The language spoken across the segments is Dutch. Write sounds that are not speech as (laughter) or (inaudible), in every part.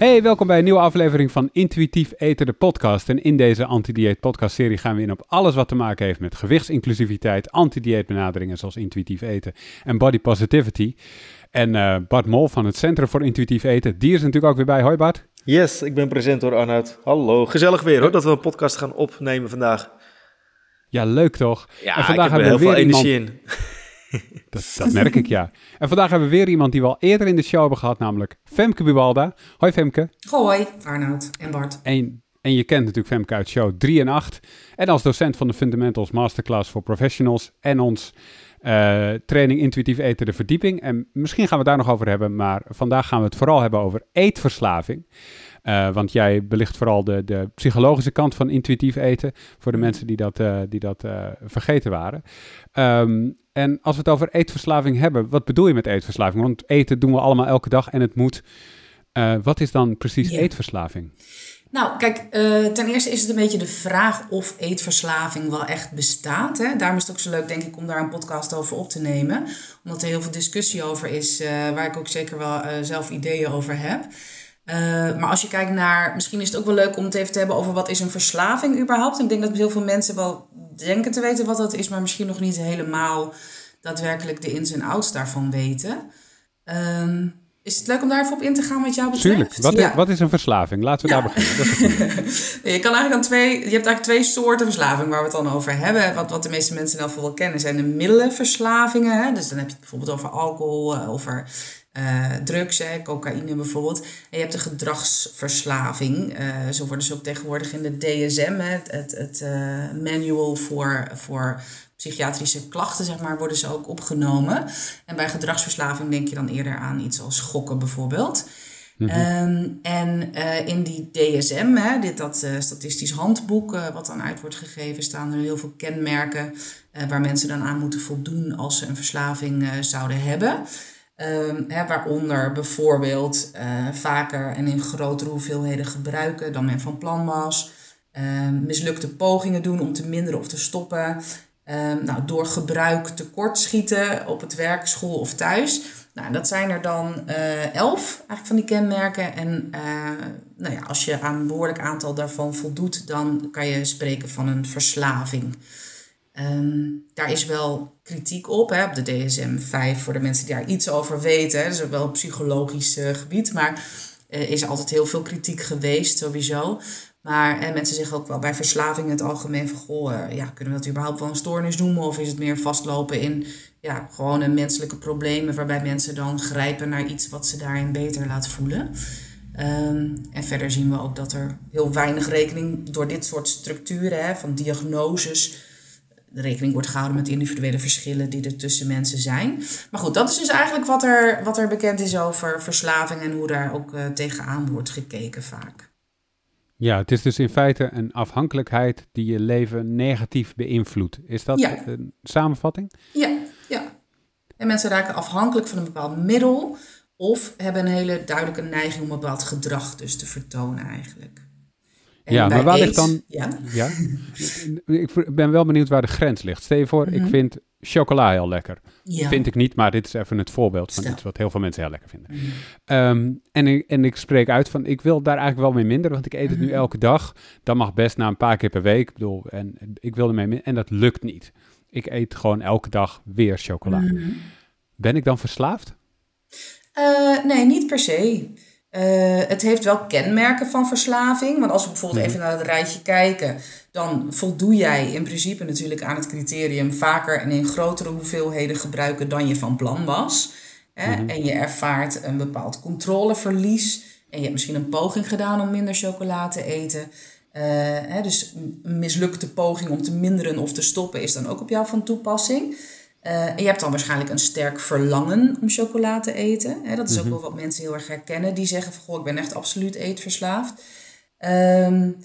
Hey, welkom bij een nieuwe aflevering van Intuïtief Eten, de podcast. En in deze anti-dieet podcast-serie gaan we in op alles wat te maken heeft met gewichtsinclusiviteit, anti-dieetbenaderingen zoals intuïtief eten en body positivity. En uh, Bart Mol van het Centrum voor Intuïtief Eten, die is natuurlijk ook weer bij. Hoi Bart. Yes, ik ben present hoor Arnoud. Hallo, gezellig weer hoor dat we een podcast gaan opnemen vandaag. Ja, leuk toch? Ja, en vandaag ik heb hebben we heel veel energie in. (laughs) Dat, dat, merk ik, ja. En vandaag hebben we weer iemand die we al eerder in de show hebben gehad, namelijk Femke Bubalda. Hoi Femke. Hoi Arnoud en Bart. En, en je kent natuurlijk Femke uit show 3 en 8. En als docent van de Fundamentals Masterclass voor Professionals en ons uh, training Intuïtief Eten de Verdieping. En misschien gaan we het daar nog over hebben, maar vandaag gaan we het vooral hebben over eetverslaving. Uh, want jij belicht vooral de, de psychologische kant van intuïtief eten voor de mm. mensen die dat, uh, die dat vergeten waren. Um, en als we het over eetverslaving hebben, wat bedoel je met eetverslaving? Want eten doen we allemaal elke dag en het moet. Wat is dan precies eetverslaving? Nou, kijk, uh, ten eerste is het een beetje de vraag of eetverslaving wel echt bestaat. Hè? Daarom is het ook zo leuk, denk ik, om daar een podcast over op te nemen. Omdat er heel veel discussie over is, uh, waar ik ook zeker wel zelf ideeën over heb. Maar als je kijkt naar, misschien is het ook wel leuk om het even te hebben over wat is een verslaving überhaupt. Ik denk dat heel veel mensen wel denken te weten wat dat is, maar misschien nog niet helemaal daadwerkelijk de ins en outs daarvan weten. Ehm, is het leuk om daar even op in te gaan wat jou betreft? Tuurlijk. Wat, is, wat is een verslaving? Laten we daar beginnen. (laughs) Je, kan eigenlijk aan twee, je hebt eigenlijk twee soorten verslaving waar we het dan over hebben. Wat, wat de meeste mensen in ieder wel kennen zijn de middelenverslavingen. Hè? Dus dan heb je het bijvoorbeeld over alcohol, eh, over uh, drugs, hè, cocaïne bijvoorbeeld. En je hebt de gedragsverslaving. Uh, zo worden ze ook tegenwoordig in de DSM, hè, het, het, het uh, manual voor, voor psychiatrische klachten, zeg maar, worden ze ook opgenomen. En bij gedragsverslaving denk je dan eerder aan iets als gokken bijvoorbeeld. Mm -hmm. en in die DSM, hè, dit, dat statistisch handboek wat dan uit wordt gegeven, staan er heel veel kenmerken waar mensen dan aan moeten voldoen als ze een verslaving zouden hebben. Hè, waaronder bijvoorbeeld uh, vaker en in grotere hoeveelheden gebruiken dan men van plan was. Um, mislukte pogingen doen om te minderen of te stoppen. Um, nou, door gebruik tekortschieten op het werk, school of thuis. Nou, dat zijn er dan uh, elf eigenlijk van die kenmerken. En uh, nou ja, als je aan een behoorlijk aantal daarvan voldoet, dan kan je spreken van een verslaving. Um, daar is wel kritiek op, hè, op de DSM-5 voor de mensen die daar iets over weten. Is ook wel een psychologisch uh, gebied, maar uh, is altijd heel veel kritiek geweest sowieso. Maar en mensen zeggen ook wel bij verslaving in het algemeen van... Goh, ja, kunnen we dat überhaupt wel een stoornis noemen? Of is het meer vastlopen in ja, gewone menselijke problemen... waarbij mensen dan grijpen naar iets wat ze daarin beter laat voelen? Um, en verder zien we ook dat er heel weinig rekening door dit soort structuren... Hè, van diagnoses rekening wordt gehouden met individuele verschillen die er tussen mensen zijn. Maar goed, dat is dus eigenlijk wat er, wat er bekend is over verslaving en hoe daar ook uh, tegenaan wordt gekeken vaak. Ja, het is dus in feite een afhankelijkheid die je leven negatief beïnvloedt. Is dat een samenvatting? Ja, ja. En mensen raken afhankelijk van een bepaald middel of hebben een hele duidelijke neiging om een bepaald gedrag dus te vertonen eigenlijk ja, maar waar ligt dan... Ja? ja? ik ben wel benieuwd waar de grens ligt. Stel je voor, ik mhm. vind chocola heel lekker. Ja. Vind ik niet, maar dit is even het voorbeeld van iets wat heel veel mensen heel lekker vinden. Mhm. Ehm, en, ik, en ik spreek uit van, ik wil daar eigenlijk wel mee minder, want ik eet het nu mhm. elke dag. Dat mag best na een paar keer per week. Ik bedoel, en ik wil ermee minder, en dat lukt niet. Ik eet gewoon elke dag weer chocola. Ben ik dan verslaafd? Uh, nee, niet per se. Uh, het heeft wel kenmerken van verslaving. Want als we bijvoorbeeld mhm. even naar het rijtje kijken, dan voldoe jij in principe natuurlijk aan het criterium vaker en in grotere hoeveelheden gebruiken dan je van plan was. Hè? Mhm. En je ervaart een bepaald controleverlies. En je hebt misschien een poging gedaan om minder chocola te eten. Uh, hè, dus een mislukte poging om te minderen of te stoppen is dan ook op jou van toepassing. Uh, en je hebt dan waarschijnlijk een sterk verlangen om chocola te eten. Hè? Dat is ook mhm. wel wat mensen heel erg herkennen. Die zeggen van, goh, ik ben echt absoluut eetverslaafd. Um,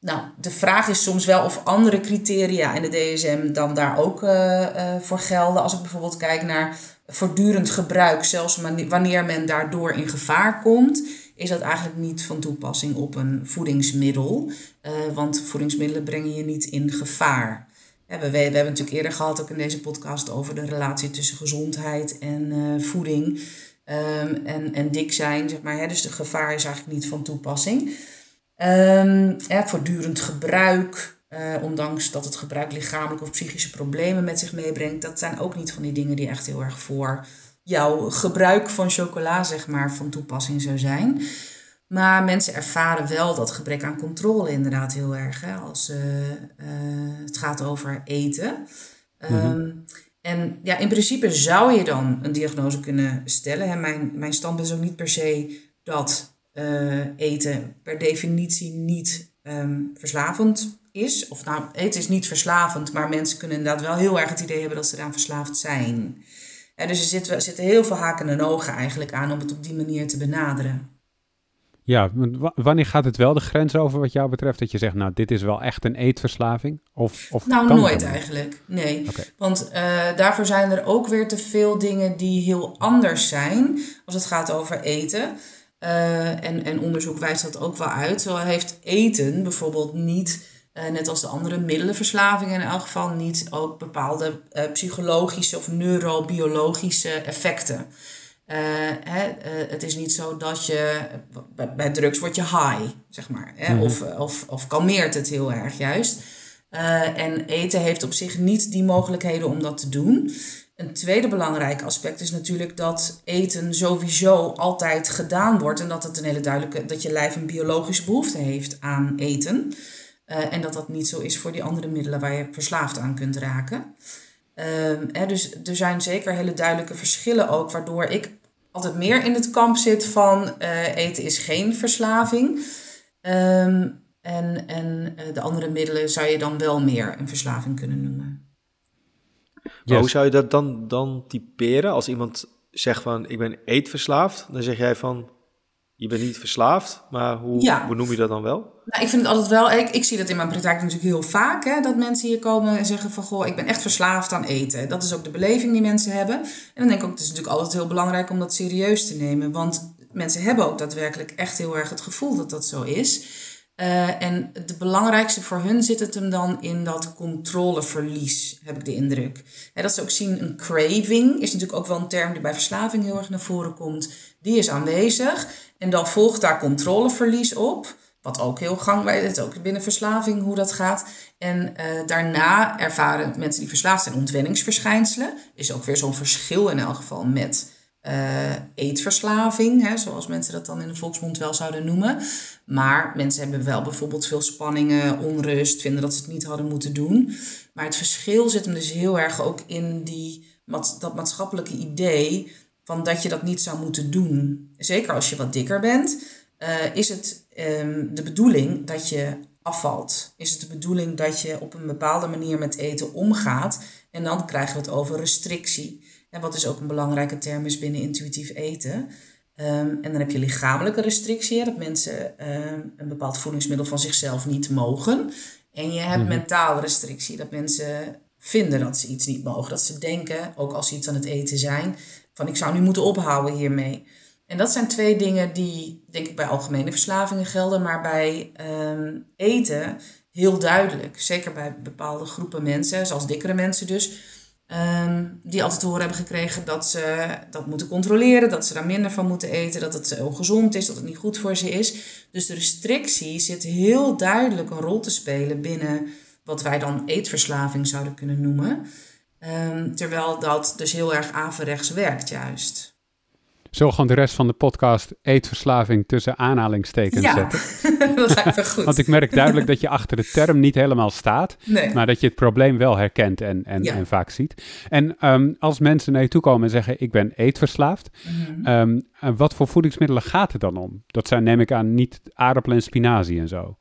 nou, de vraag is soms wel of andere criteria in de DSM dan daar ook uh, uh, voor gelden. Als ik bijvoorbeeld kijk naar voortdurend gebruik, zelfs wanneer men daardoor in gevaar komt, is dat eigenlijk niet van toepassing op een voedingsmiddel. Uh, want voedingsmiddelen brengen je niet in gevaar we, we, hebben natuurlijk eerder gehad, ook in deze podcast, over de relatie tussen gezondheid en uh, voeding. Ehm, en, en dik zijn, zeg maar. Hè? Dus de gevaar is eigenlijk niet van toepassing. Um, voortdurend gebruik, uh, ondanks dat het gebruik lichamelijke of psychische problemen met zich meebrengt, dat zijn ook niet van die dingen die echt heel erg voor jouw gebruik van chocola, zeg maar, van toepassing zou zijn. Maar mensen ervaren wel dat gebrek aan controle inderdaad heel erg, hè, als uh, het gaat over eten. Um, En ja, in principe zou je dan een diagnose kunnen stellen. Hè. Mijn, mijn standpunt is ook niet per se dat uh, eten per definitie niet um, verslavend is. Of nou, eten is niet verslavend, maar mensen kunnen inderdaad wel heel erg het idee hebben dat ze eraan verslaafd zijn. dus er zitten, zitten heel veel haken en ogen eigenlijk aan om het op die manier te benaderen. Ja, wanneer gaat het wel de grens over wat jou betreft? Dat je zegt, nou, dit is wel echt een eetverslaving? Of, of nou, nooit eigenlijk. Nee. Want uh, daarvoor zijn er ook weer te veel dingen die heel anders zijn als het gaat over eten. Uh, en, en onderzoek wijst dat ook wel uit. Zo heeft eten bijvoorbeeld niet, uh, net als de andere middelenverslavingen in elk geval, niet ook bepaalde psychologische of neurobiologische effecten. Uh, hè, uh, het is niet zo dat je bij, bij, drugs word je high, zeg maar. Hè? Mm -hmm. of, of, of kalmeert het heel erg juist. Uh, en eten heeft op zich niet die mogelijkheden om dat te doen. Een tweede belangrijk aspect is natuurlijk dat eten sowieso altijd gedaan wordt. En dat het een hele duidelijke, dat je lijf een biologische behoefte heeft aan eten. en dat dat niet zo is voor die andere middelen waar je verslaafd aan kunt raken. Um, hè, dus er zijn zeker hele duidelijke verschillen ook, waardoor ik altijd meer in het kamp zit van uh, eten is geen verslaving. Um, en en uh, de andere middelen zou je dan wel meer een verslaving kunnen noemen. Yes. Hoe zou je dat dan, dan typeren? Als iemand zegt van ik ben eetverslaafd, dan zeg jij van je bent niet verslaafd, maar hoe, ja. hoe noem je dat dan wel? Nou, ik vind het altijd wel, ik, ik zie dat in mijn praktijk natuurlijk heel vaak, hè, dat mensen hier komen en zeggen van, goh, ik ben echt verslaafd aan eten. Dat is ook de beleving die mensen hebben. En dan denk ik ook, het is natuurlijk altijd heel belangrijk om dat serieus te nemen, want mensen hebben ook daadwerkelijk echt heel erg het gevoel dat dat zo is. Uh, en het belangrijkste voor hun zit het hem dan in dat controleverlies, heb ik de indruk. En dat ze ook zien, een craving is natuurlijk ook wel een term die bij verslaving heel erg naar voren komt. Die is aanwezig en dan volgt daar controleverlies op. Wat ook heel gangbaar is, ook binnen verslaving hoe dat gaat. En uh, daarna ervaren mensen die verslaafd zijn ontwenningsverschijnselen. Is ook weer zo'n verschil in elk geval met uh, eetverslaving, hè, zoals mensen dat dan in de volksmond wel zouden noemen. Maar mensen hebben wel bijvoorbeeld veel spanningen, onrust, vinden dat ze het niet hadden moeten doen. Maar het verschil zit hem dus heel erg ook in die, dat maatschappelijke idee van dat je dat niet zou moeten doen. Zeker als je wat dikker bent, uh, is het um, de bedoeling dat je afvalt. Is het de bedoeling dat je op een bepaalde manier met eten omgaat. En dan krijgen we het over restrictie. En wat dus ook een belangrijke term is binnen intuïtief eten. Um, en dan heb je lichamelijke restrictie, dat mensen um, een bepaald voedingsmiddel van zichzelf niet mogen. En je hebt mm -hmm. mentale restrictie, dat mensen vinden dat ze iets niet mogen. Dat ze denken, ook als ze iets aan het eten zijn, van ik zou nu moeten ophouden hiermee. En dat zijn twee dingen die, denk ik, bij algemene verslavingen gelden, maar bij um, eten heel duidelijk. Zeker bij bepaalde groepen mensen, zoals dikkere mensen dus, um, die altijd te horen hebben gekregen dat ze dat moeten controleren, dat ze daar minder van moeten eten, dat het ongezond is, dat het niet goed voor ze is. Dus de restrictie zit heel duidelijk een rol te spelen binnen wat wij dan eetverslaving zouden kunnen noemen. Um, terwijl dat dus heel erg averechts werkt juist. Zo gewoon de rest van de podcast eetverslaving tussen aanhalingstekens ja, zetten. (laughs) dat lijkt me goed. Want ik merk duidelijk dat je achter de term niet helemaal staat, nee. maar dat je het probleem wel herkent en, en, ja. en vaak ziet. En um, als mensen naar je toe komen en zeggen ik ben eetverslaafd, mm -hmm. um, wat voor voedingsmiddelen gaat het dan om? Dat zijn neem ik aan niet aardappelen en spinazie en zo.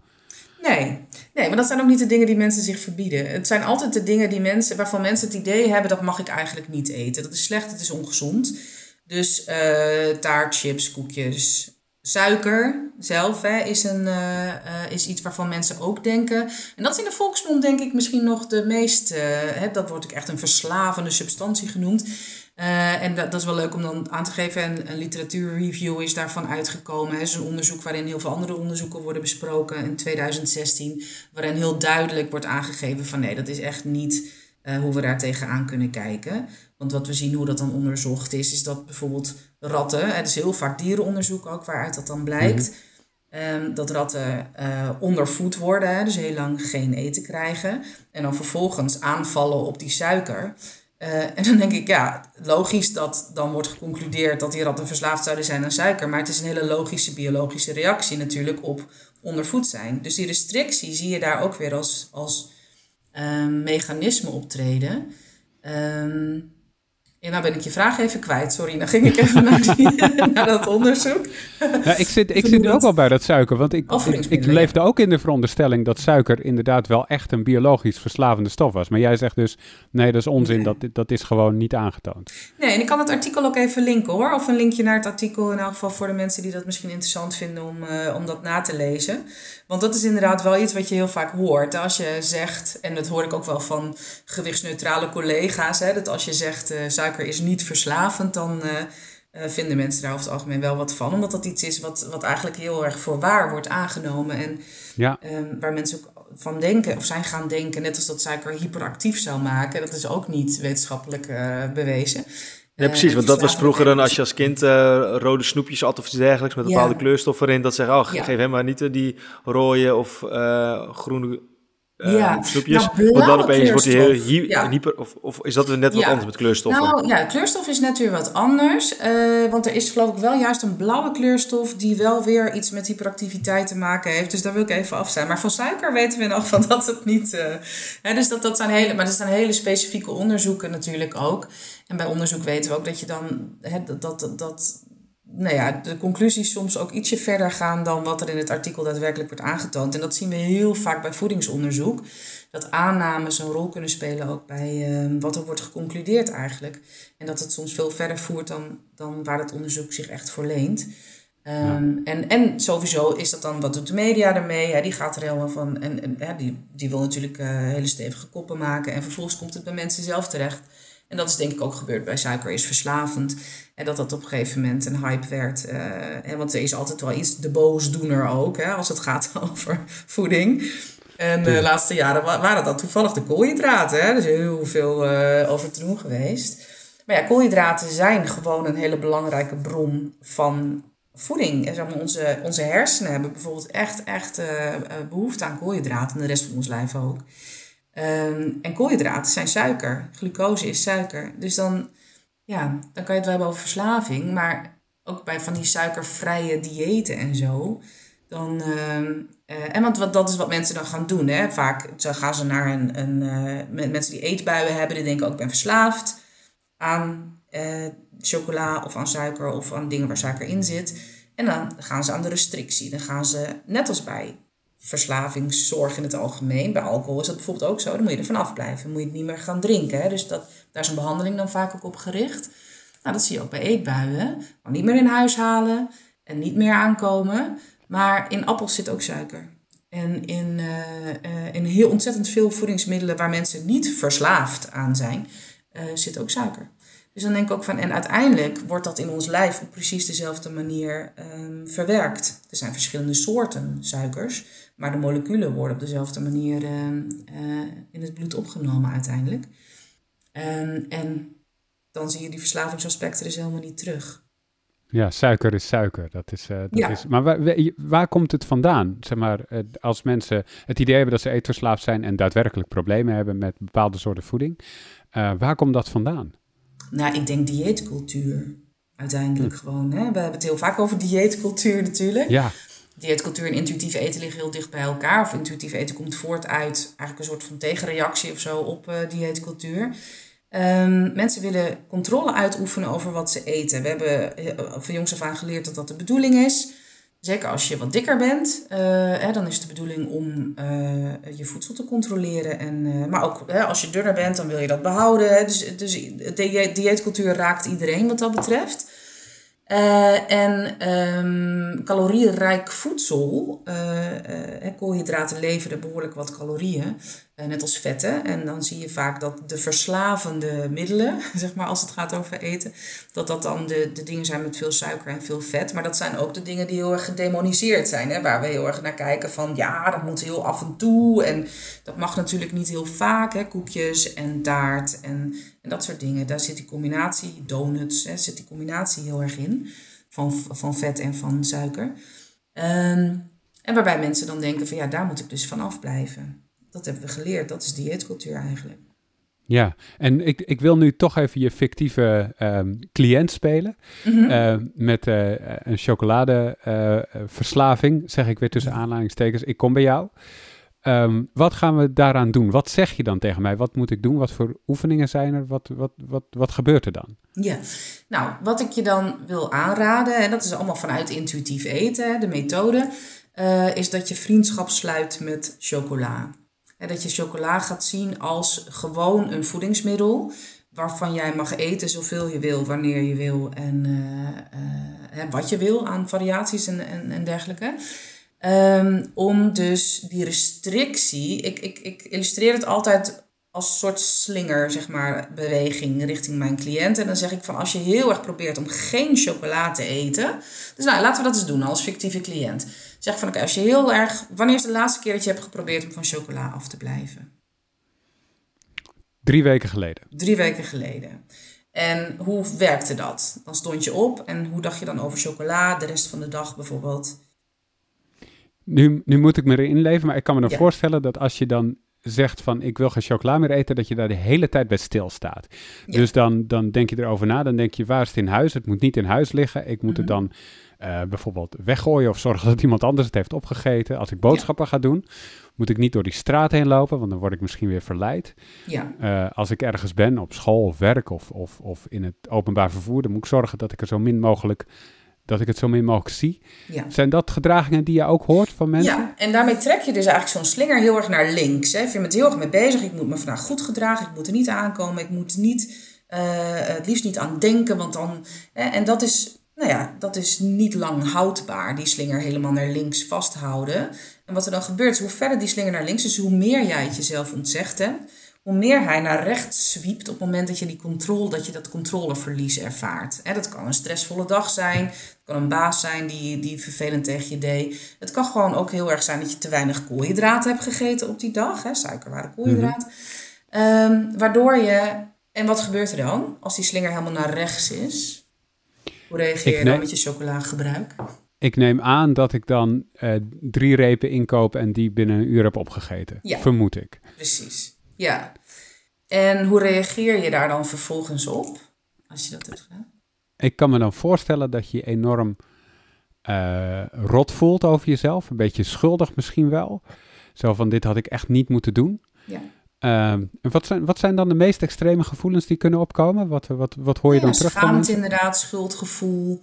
Nee. nee, maar dat zijn ook niet de dingen die mensen zich verbieden. Het zijn altijd de dingen die mensen, waarvan mensen het idee hebben dat mag ik eigenlijk niet eten. Dat is slecht, het is ongezond. Dus uh, taart, chips, koekjes, suiker zelf hè, is, een, uh, uh, is iets waarvan mensen ook denken. En dat is in de volksmond denk ik misschien nog de meest, hè, dat wordt ook echt een verslavende substantie genoemd. Uh, en dat, dat, is wel leuk om dan aan te geven. Een, een literatuurreview is daarvan uitgekomen. Het is een onderzoek waarin heel veel andere onderzoeken worden besproken in 2016. Waarin heel duidelijk wordt aangegeven van nee, dat is echt niet hoe we daar tegenaan kunnen kijken. Want wat we zien hoe dat dan onderzocht is, is dat bijvoorbeeld ratten, het is heel vaak dierenonderzoek ook waaruit dat dan blijkt, mhm. ehm, dat ratten uh, ondervoed worden, dus heel lang geen eten krijgen. En dan vervolgens aanvallen op die suiker. Uh, en dan denk ik, ja, logisch dat dan wordt geconcludeerd dat die ratten verslaafd zouden zijn aan suiker. Maar het is een hele logische biologische reactie natuurlijk op ondervoed zijn. Dus die restrictie zie je daar ook weer als, als um, mechanisme optreden. Um, ja, nou ben ik je vraag even kwijt, sorry. Dan ging ik even naar, die, (laughs) naar dat onderzoek. Ja, ik zit, ik zit ook wel bij dat suiker, want ik, ik, ik, leefde ook in de veronderstelling dat suiker inderdaad wel echt een biologisch verslavende stof was. Maar jij zegt dus, nee, dat is onzin, dat, dat is gewoon niet aangetoond. Nee, en ik kan het artikel ook even linken hoor. Of een linkje naar het artikel in elk geval voor de mensen die dat misschien interessant vinden om, uh, om dat na te lezen. Want dat is inderdaad wel iets wat je heel vaak hoort. Als je zegt, en dat hoor ik ook wel van gewichtsneutrale collega's, hè, dat als je zegt uh, suiker is niet verslavend, dan uh, uh, vinden mensen daar over het algemeen wel wat van. Omdat dat iets is wat, wat eigenlijk heel erg voor waar wordt aangenomen. En ja. um, waar mensen ook van denken, of zijn gaan denken, net als dat suiker hyperactief zou maken. Dat is ook niet wetenschappelijk bewezen. Ja, precies, want dat was vroeger dan als je als kind uh, rode snoepjes at of iets dergelijks met bepaalde ja. kleurstoffen erin. Dat zeggen, oh, geef hem maar niet die rode of groene ja. snoepjes. Nou, want dan opeens wordt hij heel hy hyper. Of, of is dat net wat anders met kleurstoffen? Nou ja, kleurstof is net weer wat anders. Uh, want er is geloof ik wel juist een blauwe kleurstof die wel weer iets met hyperactiviteit te maken heeft. Dus daar wil ik even af zijn. Maar van suiker weten we nog (laughs) van dat het niet. Uh, hè, dus dat, dat zijn hele, maar dat zijn hele specifieke onderzoeken natuurlijk ook. En bij onderzoek weten we ook dat je dan hè, dat, dat, dat nou ja, de conclusies soms ook ietsje verder gaan dan wat er in het artikel daadwerkelijk wordt aangetoond. En dat zien we heel vaak bij voedingsonderzoek. Dat aannames een rol kunnen spelen ook bij uh, wat er wordt geconcludeerd eigenlijk. En dat het soms veel verder voert dan, dan waar het onderzoek zich echt voor leent. Um, en, en sowieso is dat dan, wat doet de media ermee? Ja, die gaat er helemaal van. En, en ja, die, die wil natuurlijk uh, hele stevige koppen maken. En vervolgens komt het bij mensen zelf terecht. En dat is denk ik ook gebeurd bij suiker is verslavend. En dat dat op een gegeven moment een hype werd. Uh, want er is altijd wel iets de boosdoener ook, hè, als het gaat (laughs) over voeding. En de laatste jaren waren dat toevallig de koolhydraten. Hè? Er is heel veel uh, over te doen geweest. Maar ja, koolhydraten zijn gewoon een hele belangrijke bron van voeding. En zeg maar, onze, onze hersenen hebben bijvoorbeeld echt, echt uh, behoefte aan koolhydraten. En de rest van ons lijf ook. Um, en koolhydraten zijn suiker. Glucose is suiker. Dus dan, ja, dan kan je het wel hebben over verslaving. Maar ook bij van die suikervrije diëten en zo. Dan, uh, en want wat, dat is wat mensen dan gaan doen. Hè? Vaak gaan ze naar een, een uh, mensen die eetbuien hebben, die denken ook ik ben verslaafd aan uh, chocola of aan suiker of aan dingen waar suiker in zit. En dan gaan ze aan de restrictie. Dan gaan ze, net als bij verslavingszorg in het algemeen. Bij alcohol is dat bijvoorbeeld ook zo. Dan moet je er vanaf blijven. moet je het niet meer gaan drinken. Hè? Dus dat, daar is een behandeling dan vaak ook op gericht. Nou, dat zie je ook bij eetbuien. Maar niet meer in huis halen en niet meer aankomen. Maar in appels zit ook suiker. En in, uh, uh, in heel ontzettend veel voedingsmiddelen waar mensen niet verslaafd aan zijn, uh, zit ook suiker. Dus dan denk ik ook van, en uiteindelijk wordt dat in ons lijf op precies dezelfde manier um, verwerkt. Er zijn verschillende soorten suikers, maar de moleculen worden op dezelfde manier uh, uh, in het bloed opgenomen uiteindelijk. Um, en dan zie je die verslavingsaspecten dus helemaal niet terug. Ja, suiker is suiker. Dat is, uh, dat ja. is, maar waar, waar, komt het vandaan? Zeg maar, als mensen het idee hebben dat ze eetverslaafd zijn en daadwerkelijk problemen hebben met bepaalde soorten voeding, waar komt dat vandaan? Nou, ik denk dieetcultuur. Uiteindelijk hm. gewoon. Hè? We hebben het heel vaak over dieetcultuur natuurlijk. Ja. Dieetcultuur en intuïtief eten liggen heel dicht bij elkaar. Of intuïtief eten komt voort uit eigenlijk een soort van tegenreactie of zo op uh, dieetcultuur. Um, mensen willen controle uitoefenen over wat ze eten. We hebben uh, van jongs af aan geleerd dat dat de bedoeling is. Zeker als je wat dikker bent, uh, hè, dan is het de bedoeling om uh, je voedsel te controleren. En, uh, maar ook hè, als je dunner bent, dan wil je dat behouden. Hè. Dus, dus de dieetcultuur raakt iedereen wat dat betreft. en um, voedsel, koolhydraten leveren behoorlijk wat calorieën. Uh, net als vetten. En dan zie je vaak dat de verslavende middelen, (laughs) zeg maar, als het gaat over eten, dat dat dan de, de dingen zijn met veel suiker en veel vet. Maar dat zijn ook de dingen die heel erg gedemoniseerd zijn. Hè? Waar we heel erg naar kijken van ja, dat moet heel af en toe. En dat mag natuurlijk niet heel vaak. Hè? Koekjes en taart en, en dat soort dingen. Daar zit die combinatie, donuts, hè, zit die combinatie heel erg in. Van, van vet en van suiker. Ehm, en waarbij mensen dan denken van ja, daar moet ik dus van afblijven. Dat hebben we geleerd, dat is dieetcultuur eigenlijk. Ja, en ik, ik wil nu toch even je fictieve um, cliënt spelen. Mhm. Ehm, met uh, een chocoladeverslaving, uh, zeg ik weer tussen aanleidingstekens. Ik kom bij jou. Um, wat gaan we daaraan doen? Wat zeg je dan tegen mij? Wat moet ik doen? Wat voor oefeningen zijn er? Wat, wat, wat, wat gebeurt er dan? Ja, nou, wat ik je dan wil aanraden, en dat is allemaal vanuit intuïtief eten, de methode, is dat je vriendschap sluit met chocola. Dat je chocola gaat zien als gewoon een voedingsmiddel waarvan jij mag eten zoveel je wil, wanneer je wil en uh, uh, wat je wil aan variaties en, en, en dergelijke. Um, om dus die restrictie, ik, ik, ik illustreer het altijd als soort slinger, zeg maar, beweging richting mijn cliënt. En dan zeg ik van als je heel erg probeert om geen chocola te eten. Dus nou, laten we dat eens doen als fictieve cliënt. Zeg van oké, als je heel erg. Wanneer is de laatste keer dat je hebt geprobeerd om van chocola af te blijven? Drie weken geleden. Drie weken geleden. En hoe werkte dat? Dan stond je op en hoe dacht je dan over chocola de rest van de dag bijvoorbeeld? Nu, nu moet ik me erin leven, maar ik kan me dan voorstellen dat als je dan zegt van ik wil geen chocola meer eten, dat je daar de hele tijd bij stilstaat. Dus dan, dan denk je erover na, dan denk je waar is het in huis? Het moet niet in huis liggen. Ik moet het mhm. dan uh, bijvoorbeeld weggooien of zorgen dat iemand anders het heeft opgegeten. Als ik boodschappen ga doen, moet ik niet door die straat heen lopen, want dan word ik misschien weer verleid. Ja. Uh, als ik ergens ben, op school of werk of, of, of in het openbaar vervoer, dan moet ik zorgen dat ik er zo min mogelijk dat ik het zo min mogelijk zie. Ja. Zijn dat gedragingen die je ook hoort van mensen? Ja, en daarmee trek je dus eigenlijk zo'n slinger heel erg naar links. Hè. Ik vind heel erg mee bezig. Ik moet me vandaag goed gedragen. Ik moet er niet aankomen. Ik moet niet, uh, het liefst niet aan denken. Want dan, hè, en dat is, nou ja, dat is niet lang houdbaar. Die slinger helemaal naar links vasthouden. En wat er dan gebeurt is, hoe verder die slinger naar links is, hoe meer jij het jezelf ontzegt hebt hoe meer hij naar rechts zwiept op het moment dat je die controle, dat je dat controleverlies ervaart. dat kan een stressvolle dag zijn, het kan een baas zijn die, die vervelend tegen je deed. Het kan gewoon ook heel erg zijn dat je te weinig koolhydraten hebt gegeten op die dag, hè, suikerware koolhydraten. Mm waardoor je, en wat gebeurt er dan als die slinger helemaal naar rechts is? Hoe reageer je dan met je chocolagebruik? Ik neem aan dat ik dan uh, drie repen inkoop en die binnen een uur heb opgegeten. Ja, vermoed ik. Precies. Ja. En hoe reageer je daar dan vervolgens op, als je dat hebt gedaan? Ik kan me dan voorstellen dat je enorm uh, rot voelt over jezelf. Een beetje schuldig misschien wel. Zo van, dit had ik echt niet moeten doen. Ja. Uh, wat, zijn, wat zijn dan de meest extreme gevoelens die kunnen opkomen? Wat, wat, wat hoor je dan terug van inderdaad, schuldgevoel,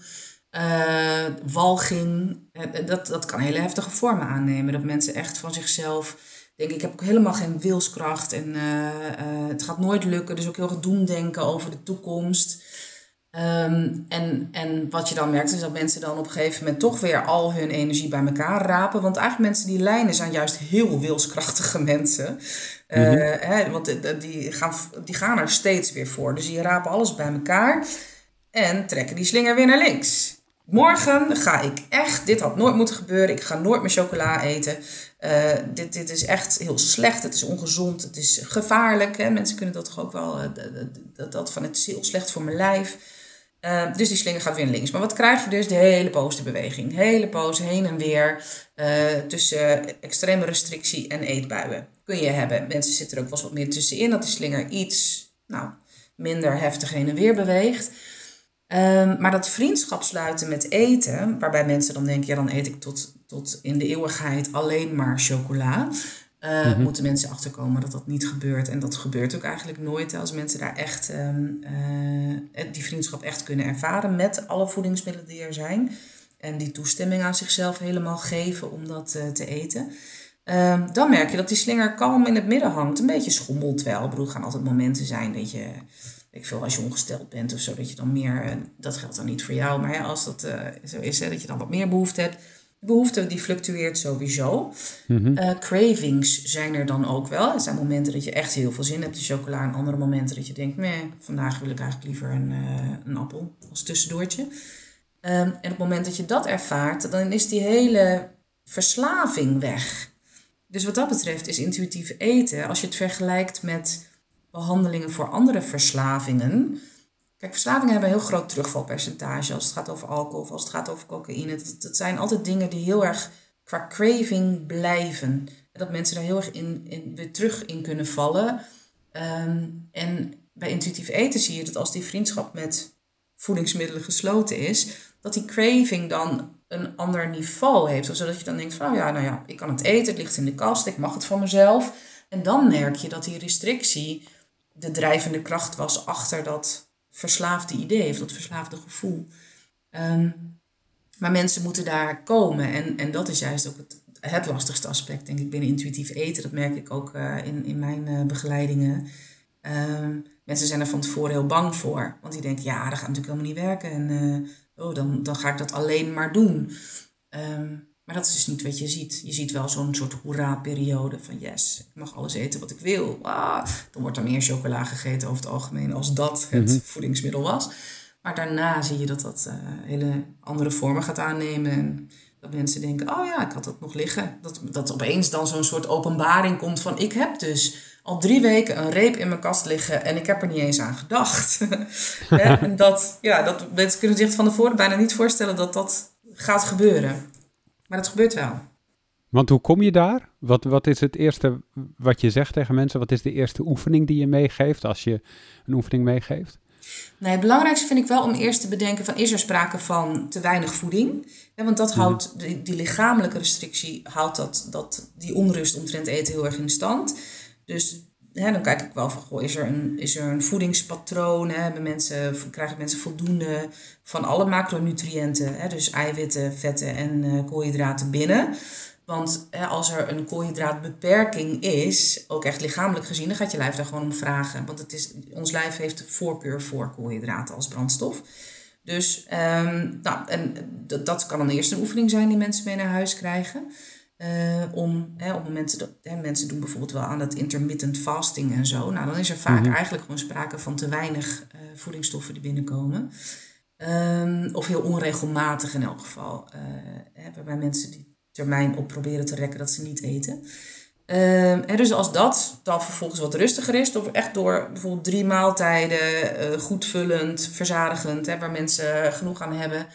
uh, walging. Dat, dat kan hele heftige vormen aannemen. Dat mensen echt van zichzelf denk ik, heb ook helemaal geen wilskracht en uh, uh, het gaat nooit lukken. Dus ook heel erg doemdenken over de toekomst. Um, en, en wat je dan merkt is dat mensen dan op een gegeven moment toch weer al hun energie bij elkaar rapen. Want eigenlijk mensen die lijnen zijn juist heel wilskrachtige (laughs) mensen. Uh, mm -hmm. hè, want die gaan, die gaan er steeds weer voor. Dus die rapen alles bij elkaar en trekken die slinger weer naar links. Morgen ga ik echt, dit had nooit moeten gebeuren, ik ga nooit meer chocola eten. Uh, dit, dit is echt heel slecht, het is ongezond, het is gevaarlijk. Hè? Mensen kunnen dat toch ook wel, uh, dat, dat van het is heel slecht voor mijn lijf. Uh, dus die slinger gaat weer links. Maar wat krijg je dus? De hele posterbeweging. Hele poos heen en weer tussen extreme restrictie en eetbuien. Kun je hebben. Mensen zitten er ook wel wat meer tussenin. Dat die slinger iets nou, minder heftig heen en weer beweegt. Um, maar dat vriendschap sluiten met eten, waarbij mensen dan denken, ja dan eet ik tot, tot in de eeuwigheid alleen maar chocola. Uh, Moeten mensen achterkomen dat dat niet gebeurt. En dat gebeurt ook eigenlijk nooit als mensen daar echt um, uh, die vriendschap echt kunnen ervaren met alle voedingsmiddelen die er zijn. En die toestemming aan zichzelf helemaal geven om dat uh, te eten. Uh, dan merk je dat die slinger kalm in het midden hangt. Een beetje schommelt wel. Ik bedoel, gaan altijd momenten zijn dat je ik veel, als je ongesteld bent of zo, dat je dan meer, dat geldt dan niet voor jou, maar als dat zo is, hè, dat je dan wat meer behoefte hebt, behoefte die fluctueert sowieso. Mm cravings zijn er dan ook wel. Er zijn momenten dat je echt heel veel zin hebt in chocola. En andere momenten dat je denkt, nee, vandaag wil ik eigenlijk liever een, uh, een appel als tussendoortje. Um, en op het moment dat je dat ervaart, dan is die hele verslaving weg. Dus wat dat betreft is intuïtief eten, als je het vergelijkt met behandelingen voor andere verslavingen. Verslavingen hebben een heel groot terugvalpercentage als het gaat over alcohol of als het gaat over cocaïne. Dat, zijn altijd dingen die heel erg qua craving blijven. En dat mensen daar heel erg in, in, weer terug in kunnen vallen. Ehm, en bij intuïtief eten zie je dat als die vriendschap met voedingsmiddelen gesloten is, dat die craving dan een ander niveau heeft. Zodat je dan denkt van, oh ja, nou ja, ik kan het eten, het ligt in de kast, ik mag het van mezelf. En dan merk je dat die restrictie de drijvende kracht was achter dat verslaafde idee of dat verslaafde gevoel. Ehm, maar mensen moeten daar komen en, en dat is juist ook het, het lastigste aspect, denk ik, binnen intuïtief eten. Dat merk ik ook uh, in, in mijn uh, begeleidingen. Um, mensen zijn er van tevoren heel bang voor, want die denken, ja, dat gaat natuurlijk helemaal niet werken en uh, oh, dan, dan ga ik dat alleen maar doen. Um, maar dat is dus niet wat je ziet. Je ziet wel zo'n soort hoera-periode van yes, ik mag alles eten wat ik wil. Ah, dan wordt er meer chocola gegeten over het algemeen als dat het mhm. voedingsmiddel was. Maar daarna zie je dat dat uh, hele andere vormen gaat aannemen. En dat mensen denken, oh ja, ik had dat nog liggen. Dat, dat opeens dan zo'n soort openbaring komt van... ik heb dus al drie weken een reep in mijn kast liggen... en ik heb er niet eens aan gedacht. (laughs) en dat, ja, dat mensen kunnen zich van tevoren bijna niet voorstellen dat dat gaat gebeuren. Maar dat gebeurt wel. Want hoe kom je daar? Wat, wat is het eerste wat je zegt tegen mensen? Wat is de eerste oefening die je meegeeft als je een oefening meegeeft? Nee, het belangrijkste vind ik wel om eerst te bedenken van is er sprake van te weinig voeding? want dat mhm. houdt, die, die, lichamelijke restrictie houdt dat, dat, die onrust omtrent eten heel erg in stand. Dus dan kijk ik wel van, goh, is er een, is er een voedingspatroon? Hè? Mensen, krijgen mensen voldoende van alle macronutriënten, hè? dus eiwitten, vetten en uh, koolhydraten binnen? Want hè, als er een koolhydraatbeperking is, ook echt lichamelijk gezien, dan gaat je lijf daar gewoon om vragen. Want het is, ons lijf heeft voorkeur voor koolhydraten als brandstof. Dus um, nou, en dat kan dan eerst een oefening zijn die mensen mee naar huis krijgen. Uh, om hè, op momenten dat hè, mensen doen bijvoorbeeld wel aan dat intermittent fasting en zo. Nou, dan is er vaak mhm. eigenlijk gewoon sprake van te weinig uh, voedingsstoffen die binnenkomen. Um, of heel onregelmatig in elk geval. Uh, hè, waarbij mensen die termijn op proberen te rekken dat ze niet eten. En dus als dat dan vervolgens wat rustiger is, door, echt door bijvoorbeeld drie maaltijden, goedvullend, verzadigend, hè, waar mensen genoeg aan hebben, eh,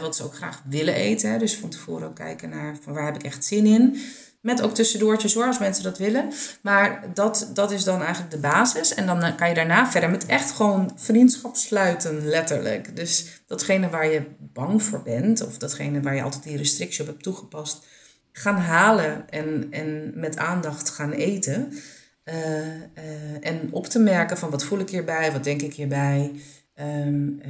wat ze ook graag willen eten. Dus van tevoren ook kijken naar van waar heb ik echt zin in. Met ook tussendoortjes hoor, als mensen dat willen. Maar dat, dat is dan eigenlijk de basis. En dan eh, kan je daarna verder met echt gewoon vriendschap sluiten, letterlijk. Dus datgene waar je bang voor bent, of datgene waar je altijd die restrictie op hebt toegepast, gaan halen en, en met aandacht gaan eten. Uh, en op te merken van wat voel ik hierbij, wat denk ik hierbij. Um,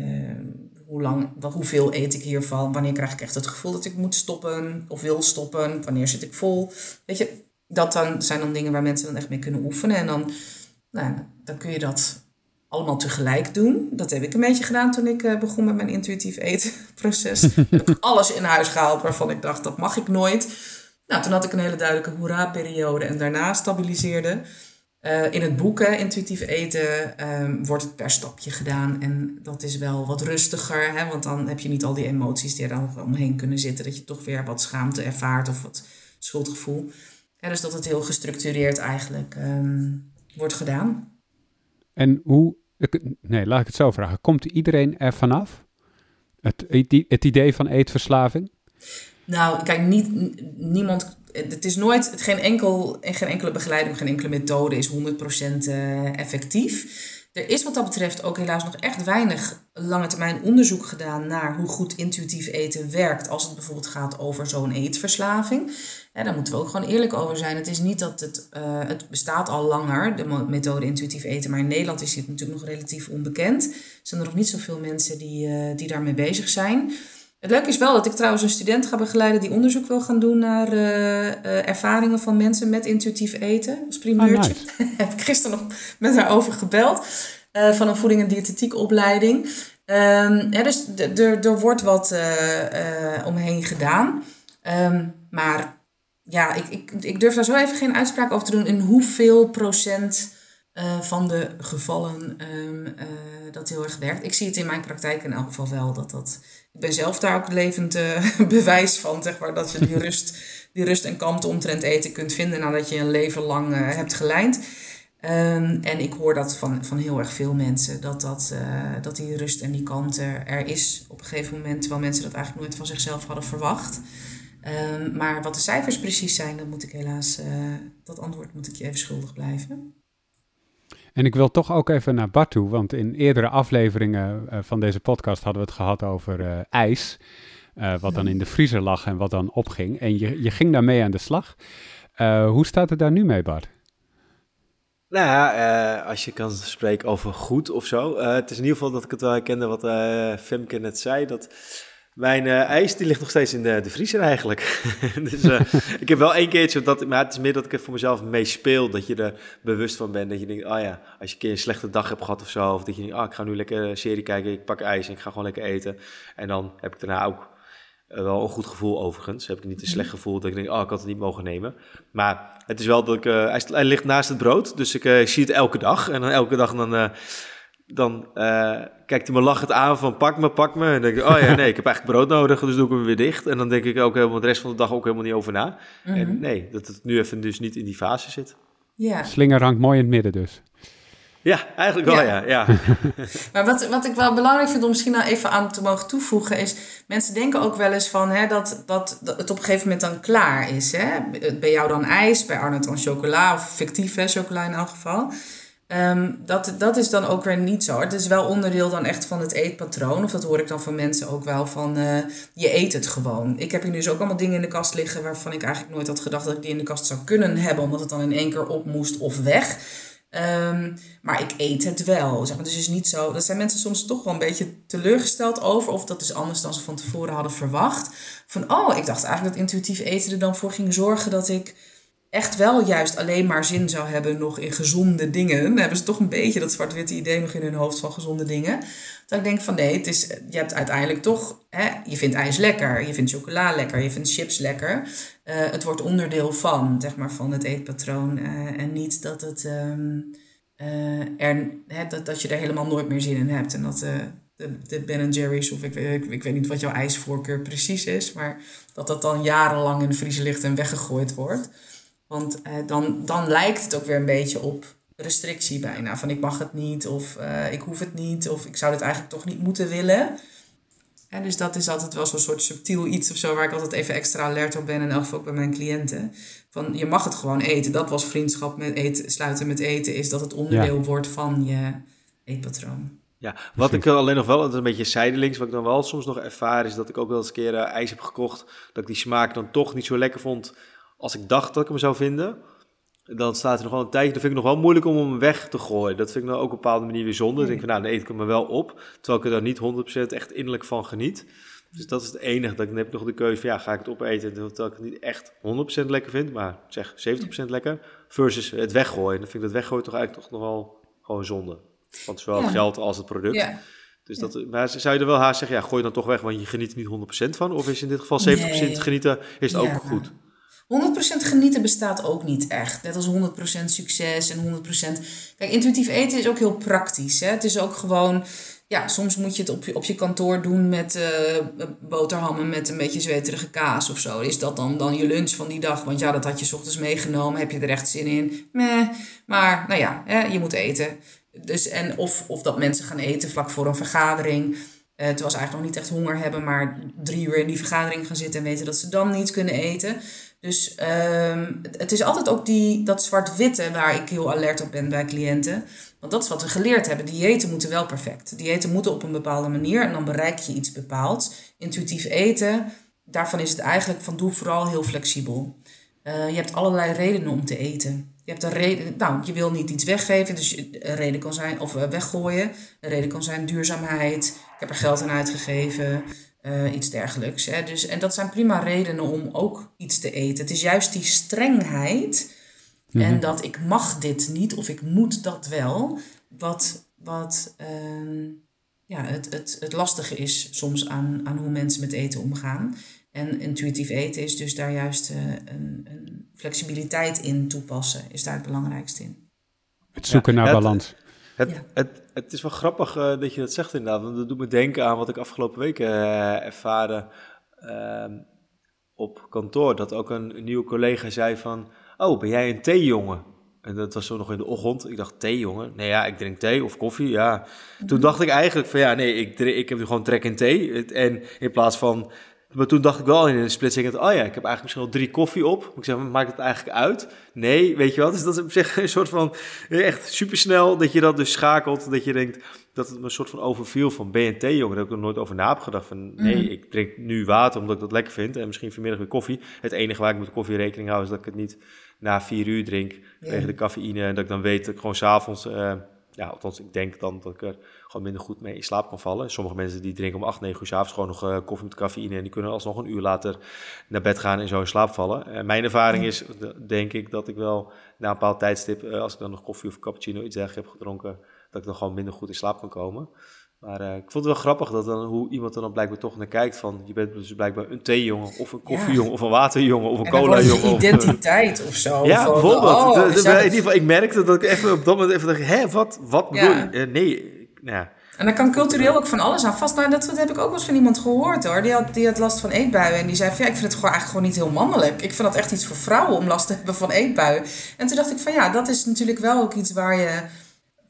hoe lang, hoeveel eet ik hiervan? Wanneer krijg ik echt het gevoel dat ik moet stoppen of wil stoppen? Wanneer zit ik vol? Weet je, dat dan, zijn dan dingen waar mensen dan echt mee kunnen oefenen. En dan, nou, dan kun je dat allemaal tegelijk doen. Dat heb ik een beetje gedaan toen ik uh, begon met mijn intuïtief etenproces. (laughs) heb ik alles in huis gehaald waarvan ik dacht, dat mag ik nooit. Nou, toen had ik een hele duidelijke hoera-periode en daarna stabiliseerde. Uh, in het boek, Intuïtief Eten, um, wordt het per stapje gedaan. En dat is wel wat rustiger, hè, want dan heb je niet al die emoties die er dan omheen kunnen zitten. Dat je toch weer wat schaamte ervaart of wat schuldgevoel. Ja, dus dat het heel gestructureerd eigenlijk um, wordt gedaan. En hoe, nee, laat ik het zo vragen. Komt iedereen er vanaf? Het, het idee van eetverslaving? Nou, kijk, niet, niemand het is nooit, het geen, enkel, geen enkele begeleiding, geen enkele methode is 100% eh, effectief. Er is wat dat betreft ook helaas nog echt weinig lange termijn onderzoek gedaan naar hoe goed intuïtief eten werkt als het bijvoorbeeld gaat over zo'n eetverslaving. Daar moeten we ook gewoon eerlijk over zijn. Het is niet dat het, uh, het bestaat al langer, de methode intuïtief eten, maar in Nederland is dit natuurlijk nog relatief onbekend. Er zijn er nog niet zoveel mensen die, uh, die daarmee bezig zijn. Het leuke is wel dat ik trouwens een student ga begeleiden die onderzoek wil gaan doen naar uh, ervaringen van mensen met intuïtief eten. Als primeurtje. Oh, (laughs) Heb ik gisteren nog met haar over gebeld. Uh, van een voeding- en diëtetiekopleiding. Um, ja, dus er wordt wat omheen gedaan. Ehm, maar ja, ik, ik, ik durf daar zo even geen uitspraak over te doen in hoeveel procent van de gevallen um, uh, dat heel erg werkt. Ik zie het in mijn praktijk in elk geval wel. Dat dat, ik ben zelf daar ook levend uh, (laughs) bewijs van, zeg maar, dat je die (laughs) rust, die rust en kalmte omtrent eten kunt vinden nadat je een leven lang hebt gelijnd. Um, en ik hoor dat van, van heel erg veel mensen, dat, dat, dat die rust en die kalmte er is op een gegeven moment, terwijl mensen dat eigenlijk nooit van zichzelf hadden verwacht. Um, maar wat de cijfers precies zijn, dat moet ik helaas, dat antwoord moet ik je even schuldig blijven. En ik wil toch ook even naar Bart toe, want in eerdere afleveringen uh, van deze podcast hadden we het gehad over uh, ijs. Uh, wat dan in de vriezer lag en wat dan opging. En je, je ging daarmee aan de slag. hoe staat het daar nu mee, Bart? Nou ja, als je kan spreken over goed of zo. het is in ieder geval dat ik het wel herkende wat Femke net zei. Dat mijn uh, ijs die ligt nog steeds in de, de vriezer eigenlijk. (laughs) dus uh, ik heb wel één keertje, dat, maar het is meer dat ik er voor mezelf mee speel. Dat je er bewust van bent. Dat je denkt, oh ja, als je een keer een slechte dag hebt gehad of zo. Of dat je denkt, oh ik ga nu lekker een serie kijken. Ik pak ijs en ik ga gewoon lekker eten. En dan heb ik daarna ook uh, wel een goed gevoel overigens. Heb ik niet een slecht gevoel dat ik denk, oh ik had het niet mogen nemen. Maar het is wel dat ik, hij, hij, ligt naast het brood. Dus ik zie het elke dag. En dan elke dag dan dan uh, kijkt hij me lachend aan van pak me, pak me. En dan denk ik, oh ja, nee, ik heb eigenlijk brood nodig, dus doe ik hem weer dicht. En dan denk ik ook helemaal de rest van de dag ook helemaal niet over na. En mhm. nee, dat het nu even dus niet in die fase zit. Ja. Slinger hangt mooi in het midden dus. Ja, eigenlijk wel, ja. ja, (laughs) (laughs) maar wat, wat ik wel belangrijk vind om misschien nou even aan te mogen toevoegen is... mensen denken ook wel eens van hè, dat, dat, dat het op een gegeven moment dan klaar is. Hè? Bij jou dan ijs, bij Arnold dan chocola of fictief hè, chocola in elk geval... Um, dat, dat is dan ook weer niet zo. Het is wel onderdeel dan echt van het eetpatroon. Of dat hoor ik dan van mensen ook wel van uh, je eet het gewoon. Ik heb hier dus ook allemaal dingen in de kast liggen waarvan ik eigenlijk nooit had gedacht dat ik die in de kast zou kunnen hebben. Omdat het dan in één keer op moest of weg. Um, maar ik eet het wel. Dus het is niet zo. Dat zijn mensen soms toch wel een beetje teleurgesteld over. Of dat is anders dan ze van tevoren hadden verwacht. Van oh, ik dacht eigenlijk dat intuïtief eten er dan voor ging zorgen dat ik echt wel juist alleen maar zin zou hebben nog in gezonde dingen. Dan hebben ze toch een beetje dat zwart-witte idee nog in hun hoofd van gezonde dingen. Dat ik denk van nee, het is, je hebt uiteindelijk toch, hè, je vindt ijs lekker, je vindt chocola lekker, je vindt chips lekker. Uh, het wordt onderdeel van, zeg maar, van het eetpatroon. Uh, en niet dat, het, um, uh, er, hè, dat, dat je er helemaal nooit meer zin in hebt. En dat de, de Ben Jerry's, of ik, ik, ik weet niet wat jouw ijsvoorkeur precies is, maar dat dat dan jarenlang in de vriezer ligt en weggegooid wordt. Want eh, dan, dan lijkt het ook weer een beetje op restrictie bijna. Van ik mag het niet of uh, ik hoef het niet of ik zou het eigenlijk toch niet moeten willen. En dus dat is altijd wel zo'n soort subtiel iets of zo waar ik altijd even extra alert op ben. En elk ook bij mijn cliënten. Van je mag het gewoon eten. Dat was vriendschap met eten, sluiten met eten. Is dat het onderdeel wordt van je eetpatroon. Ja, wat ik alleen nog wel, dat is een beetje zijdelings, wat ik dan wel soms nog ervaar, is dat ik ook wel eens een keer uh, ijs heb gekocht, dat ik die smaak dan toch niet zo lekker vond als ik dacht dat ik hem zou vinden, dan staat er nog wel een tijdje. Dan vind ik nog wel moeilijk om hem weg te gooien. Dat vind ik nou ook op een bepaalde manier weer zonde. Dan denk ik van, nou, dan eet ik hem wel op. Terwijl ik er dan niet 100% echt innerlijk van geniet. Dus dat is het enige. Dat ik heb nog de keuze van, ja, ga ik het opeten? Terwijl ik het niet echt 100% lekker vind, maar zeg 70% lekker. Versus het weggooien. Dan vind ik dat weggooien toch eigenlijk toch nog wel gewoon zonde. Want zowel het geld als het product. Ja. Dus dat, maar zou je er wel haast zeggen, ja, gooi dan toch weg, want je geniet er niet 100% van? Of is in dit geval 70% genieten, is het ook goed? 100% genieten bestaat ook niet echt. Net als 100% succes en 100%. Kijk, intuïtief eten is ook heel praktisch. Hè? Het is ook gewoon. Ja, soms moet je het op je, op je kantoor doen met uh, boterhammen met een beetje zweterige kaas of zo. Is dat dan, dan je lunch van die dag? Want ja, dat had je s ochtends meegenomen. Heb je er echt zin in? Meh. Maar nou ja, hè, je moet eten. Dus, en of, of dat mensen gaan eten vlak voor een vergadering. Uh, terwijl ze eigenlijk nog niet echt honger hebben, maar drie uur in die vergadering gaan zitten en weten dat ze dan niet kunnen eten. Dus um, het is altijd ook die, dat zwart-witte waar ik heel alert op ben bij cliënten. Want dat is wat we geleerd hebben. Diëten moeten wel perfect. Diëten moeten op een bepaalde manier en dan bereik je iets bepaalds. Intuïtief eten, daarvan is het eigenlijk van doe vooral heel flexibel. Uh, je hebt allerlei redenen om te eten. Je hebt een reden, nou, je wil niet iets weggeven, dus een reden kan zijn, of eh, weggooien. Een reden kan zijn duurzaamheid. Ik heb er geld aan uitgegeven. Uh, iets dergelijks. Hè. Dus, en dat zijn prima redenen om ook iets te eten. Het is juist die strengheid en mhm. dat ik mag dit niet of ik moet dat wel, wat, wat uh, ja, het, het, het lastige is soms aan, aan hoe mensen met eten omgaan. En intuïtief eten is dus daar juist een, een, flexibiliteit in toepassen, is daar het belangrijkste in. Het zoeken naar balans. Het, het, het, is wel grappig dat je dat zegt inderdaad, want dat doet me denken aan wat ik afgelopen weken uh, ervaren ehm, op kantoor. Dat ook een, een nieuwe collega zei van, oh, ben jij een theejongen? En dat was zo nog in de ochtend. Ik dacht, thee, jongen? Nee, ja, ik drink thee of koffie, ja. Toen mhm. dacht ik eigenlijk van, ja, nee, ik, ik heb nu gewoon trek in thee. En in plaats van... Maar toen dacht ik wel in een split second, oh ja, ik heb eigenlijk misschien al drie koffie op. Ik zeg, maakt het eigenlijk uit? Nee, weet je wat? Dus dat is op zich een soort van, echt supersnel dat je dat dus schakelt. Dat je denkt, dat het me een soort van overviel van BNT, jongen. Daar heb ik er nooit over na gedacht. Van nee, mhm. ik drink nu water omdat ik dat lekker vind. En misschien vanmiddag weer koffie. Het enige waar ik met koffie rekening hou is dat ik het niet na vier uur drink. Tegen de cafeïne. En dat ik dan weet dat ik gewoon s'avonds... Uh, ja, althans, ik denk dan dat ik er gewoon minder goed mee in slaap kan vallen. Sommige mensen die drinken om 8, 9 uur s'avonds gewoon nog uh, koffie met cafeïne. En die kunnen alsnog een uur later naar bed gaan en zo in slaap vallen. Uh, mijn ervaring is, denk ik, dat ik wel na een bepaald tijdstip... als ik dan nog koffie of cappuccino iets dergelijks heb gedronken dat ik dan gewoon minder goed in slaap kan komen. Maar uh, ik vond het wel grappig dat dan, hoe iemand er dan blijkbaar toch naar kijkt van... je bent dus blijkbaar een theejongen of een koffiejongen of een waterjongen of een cola-jongen. Of, identiteit of zo. Ja, bijvoorbeeld. Oh, de, de, in ieder geval, ik merkte dat ik even op dat moment even dacht... hè, wat, wat bedoel je? Uh, nee, nou En dan kan cultureel ook van alles aan vast. Nou, dat, dat heb ik ook wel eens van iemand gehoord hoor. Die had, die had last van eetbuien. En die zei van ja, ik vind het gewoon eigenlijk gewoon niet heel mannelijk. Ik vind dat echt iets voor vrouwen om last te hebben van eetbuien. En toen dacht ik van ja, dat is natuurlijk wel ook iets waar je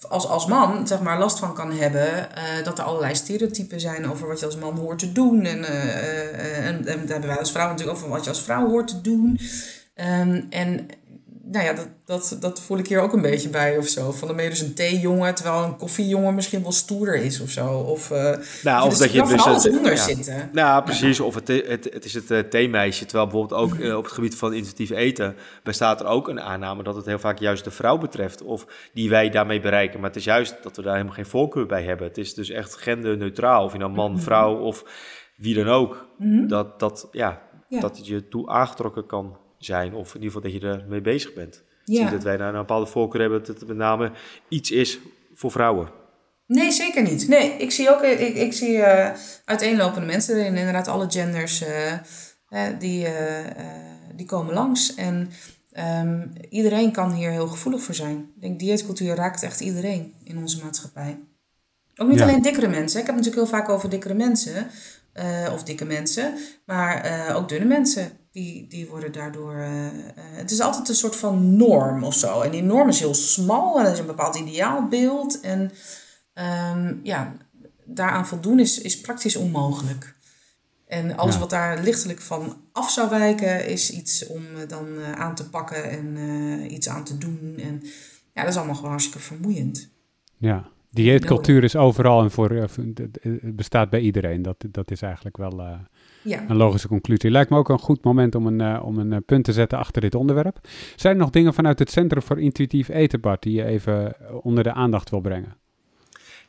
als, als man zeg maar, last van kan hebben. Uh, dat er allerlei stereotypen zijn over wat je als man hoort te doen. En, uh, en, en daar hebben wij als vrouw natuurlijk over wat je als vrouw hoort te doen. Um, en nou ja, dat, dat, dat voel ik hier ook een beetje bij of zo. Van dan ben je dus een theejongen, terwijl een koffiejongen misschien wel stoerder is of zo. Of, uh, nou, of dat je dus alles onder ja. zitten. Nou, precies. Of het, het, het is het uh, theemeisje. Terwijl bijvoorbeeld ook uh, op het gebied van intuïtief eten bestaat er ook een aanname dat het heel vaak juist de vrouw betreft. Of die wij daarmee bereiken. Maar het is juist dat we daar helemaal geen voorkeur bij hebben. Het is dus echt genderneutraal. Of je nou man, mhm. vrouw of wie dan ook. Mm dat, dat, ja, ja. dat het je toe aangetrokken kan zijn. Of in ieder geval dat je ermee bezig bent. Ja. Zie dat wij nou een bepaalde voorkeur hebben dat het met name iets is voor vrouwen. Nee, zeker niet. Nee, ik zie ook ik, ik zie, uh, uiteenlopende mensen erin. Inderdaad, alle genders uh, die, die komen langs. En um, iedereen kan hier heel gevoelig voor zijn. Ik denk, dieetcultuur raakt echt iedereen in onze maatschappij. Ook niet alleen dikkere mensen. Ik heb het natuurlijk heel vaak over dikkere mensen. of dikke mensen. Maar ook dunne mensen die, die worden daardoor. Uh, het is altijd een soort van norm of zo. En die norm is heel smal en is een bepaald ideaalbeeld. En um, ja, daaraan voldoen is, is praktisch onmogelijk. En alles wat daar lichtelijk van af zou wijken, is iets om dan uh, aan te pakken en iets aan te doen. En ja, dat is allemaal gewoon hartstikke vermoeiend. Ja, dieetcultuur is overal en voor, bestaat bij iedereen. Dat, dat is eigenlijk wel ja. Een logische conclusie. Lijkt me ook een goed moment om een, uh, om een uh, punt te zetten achter dit onderwerp. Zijn er nog dingen vanuit het Centrum voor Intuïtief Eten, Bart, die je even eh, onder de aandacht wil brengen?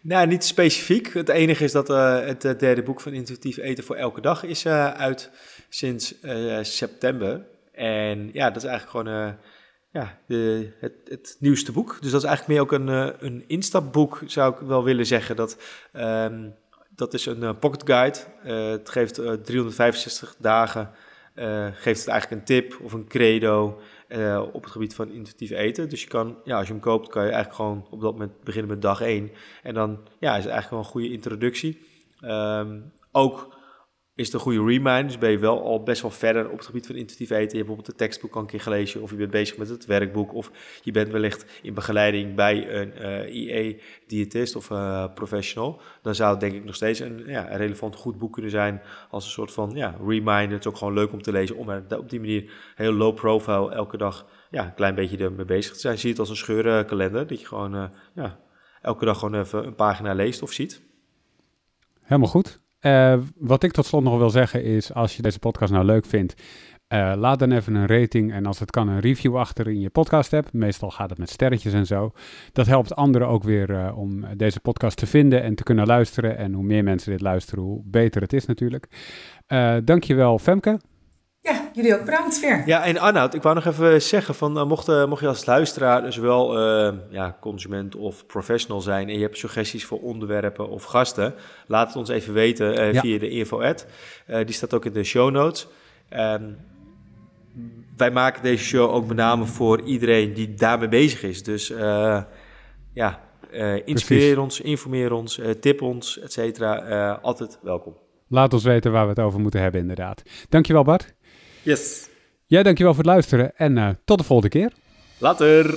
Nou, niet specifiek. Het enige is dat uh, het derde boek van Intuïtief Eten voor elke dag is uit sinds september. En ja, dat is eigenlijk gewoon ja, de, het, het, nieuwste boek. Dus dat is eigenlijk meer ook een, een instapboek, zou ik wel willen zeggen. Dat... Um, dat is een uh, pocket guide. Uh, het geeft uh, 365 dagen. Uh, geeft het eigenlijk een tip of een credo op het gebied van intuïtief eten. Dus je kan, ja, als je hem koopt, kan je eigenlijk gewoon op dat moment beginnen met dag 1. En dan ja, is het eigenlijk wel een goede introductie. Um, ook is het een goede reminder. Dus ben je wel al best wel verder op het gebied van intuïtief eten. Je hebt bijvoorbeeld de tekstboek al een keer gelezen, of je bent bezig met het werkboek, of je bent wellicht in begeleiding bij een eh, IE-diëtist of uh, professional. Dan zou het denk ik nog steeds een, ja, relevant goed boek kunnen zijn als een soort van ja, reminder. Het is ook gewoon leuk om te lezen, om op die manier heel low profile elke dag ja, een klein beetje ermee bezig te zijn. Zie het als een scheurkalender, dat je gewoon uh, ja, elke dag gewoon even een pagina leest of ziet. Helemaal goed. Uh, wat ik tot slot nog wil zeggen is, als je deze podcast nou leuk vindt, uh, laat dan even een rating en als het kan een review achter in je podcast hebt. Meestal gaat het met sterretjes en zo. Dat helpt anderen ook weer uh, om deze podcast te vinden en te kunnen luisteren. En hoe meer mensen dit luisteren, hoe beter het is natuurlijk. dankjewel Femke. Ja, jullie ook bedankt weer. Ja, en Arnoud, ik wou nog even zeggen van, uh, mocht, uh, mocht je als luisteraar dus wel uh, ja, consument of professional zijn en je hebt suggesties voor onderwerpen of gasten, laat het ons even weten via de info-ad. die staat ook in de show notes. Um, wij maken deze show ook met name voor iedereen die daarmee bezig is. Dus ja, inspireer ons, informeer ons, tip ons, et cetera. altijd welkom. Laat ons weten waar we het over moeten hebben, inderdaad. Dankjewel, Bart. Yes. Jij dankjewel voor het luisteren en uh, tot de volgende keer. Later.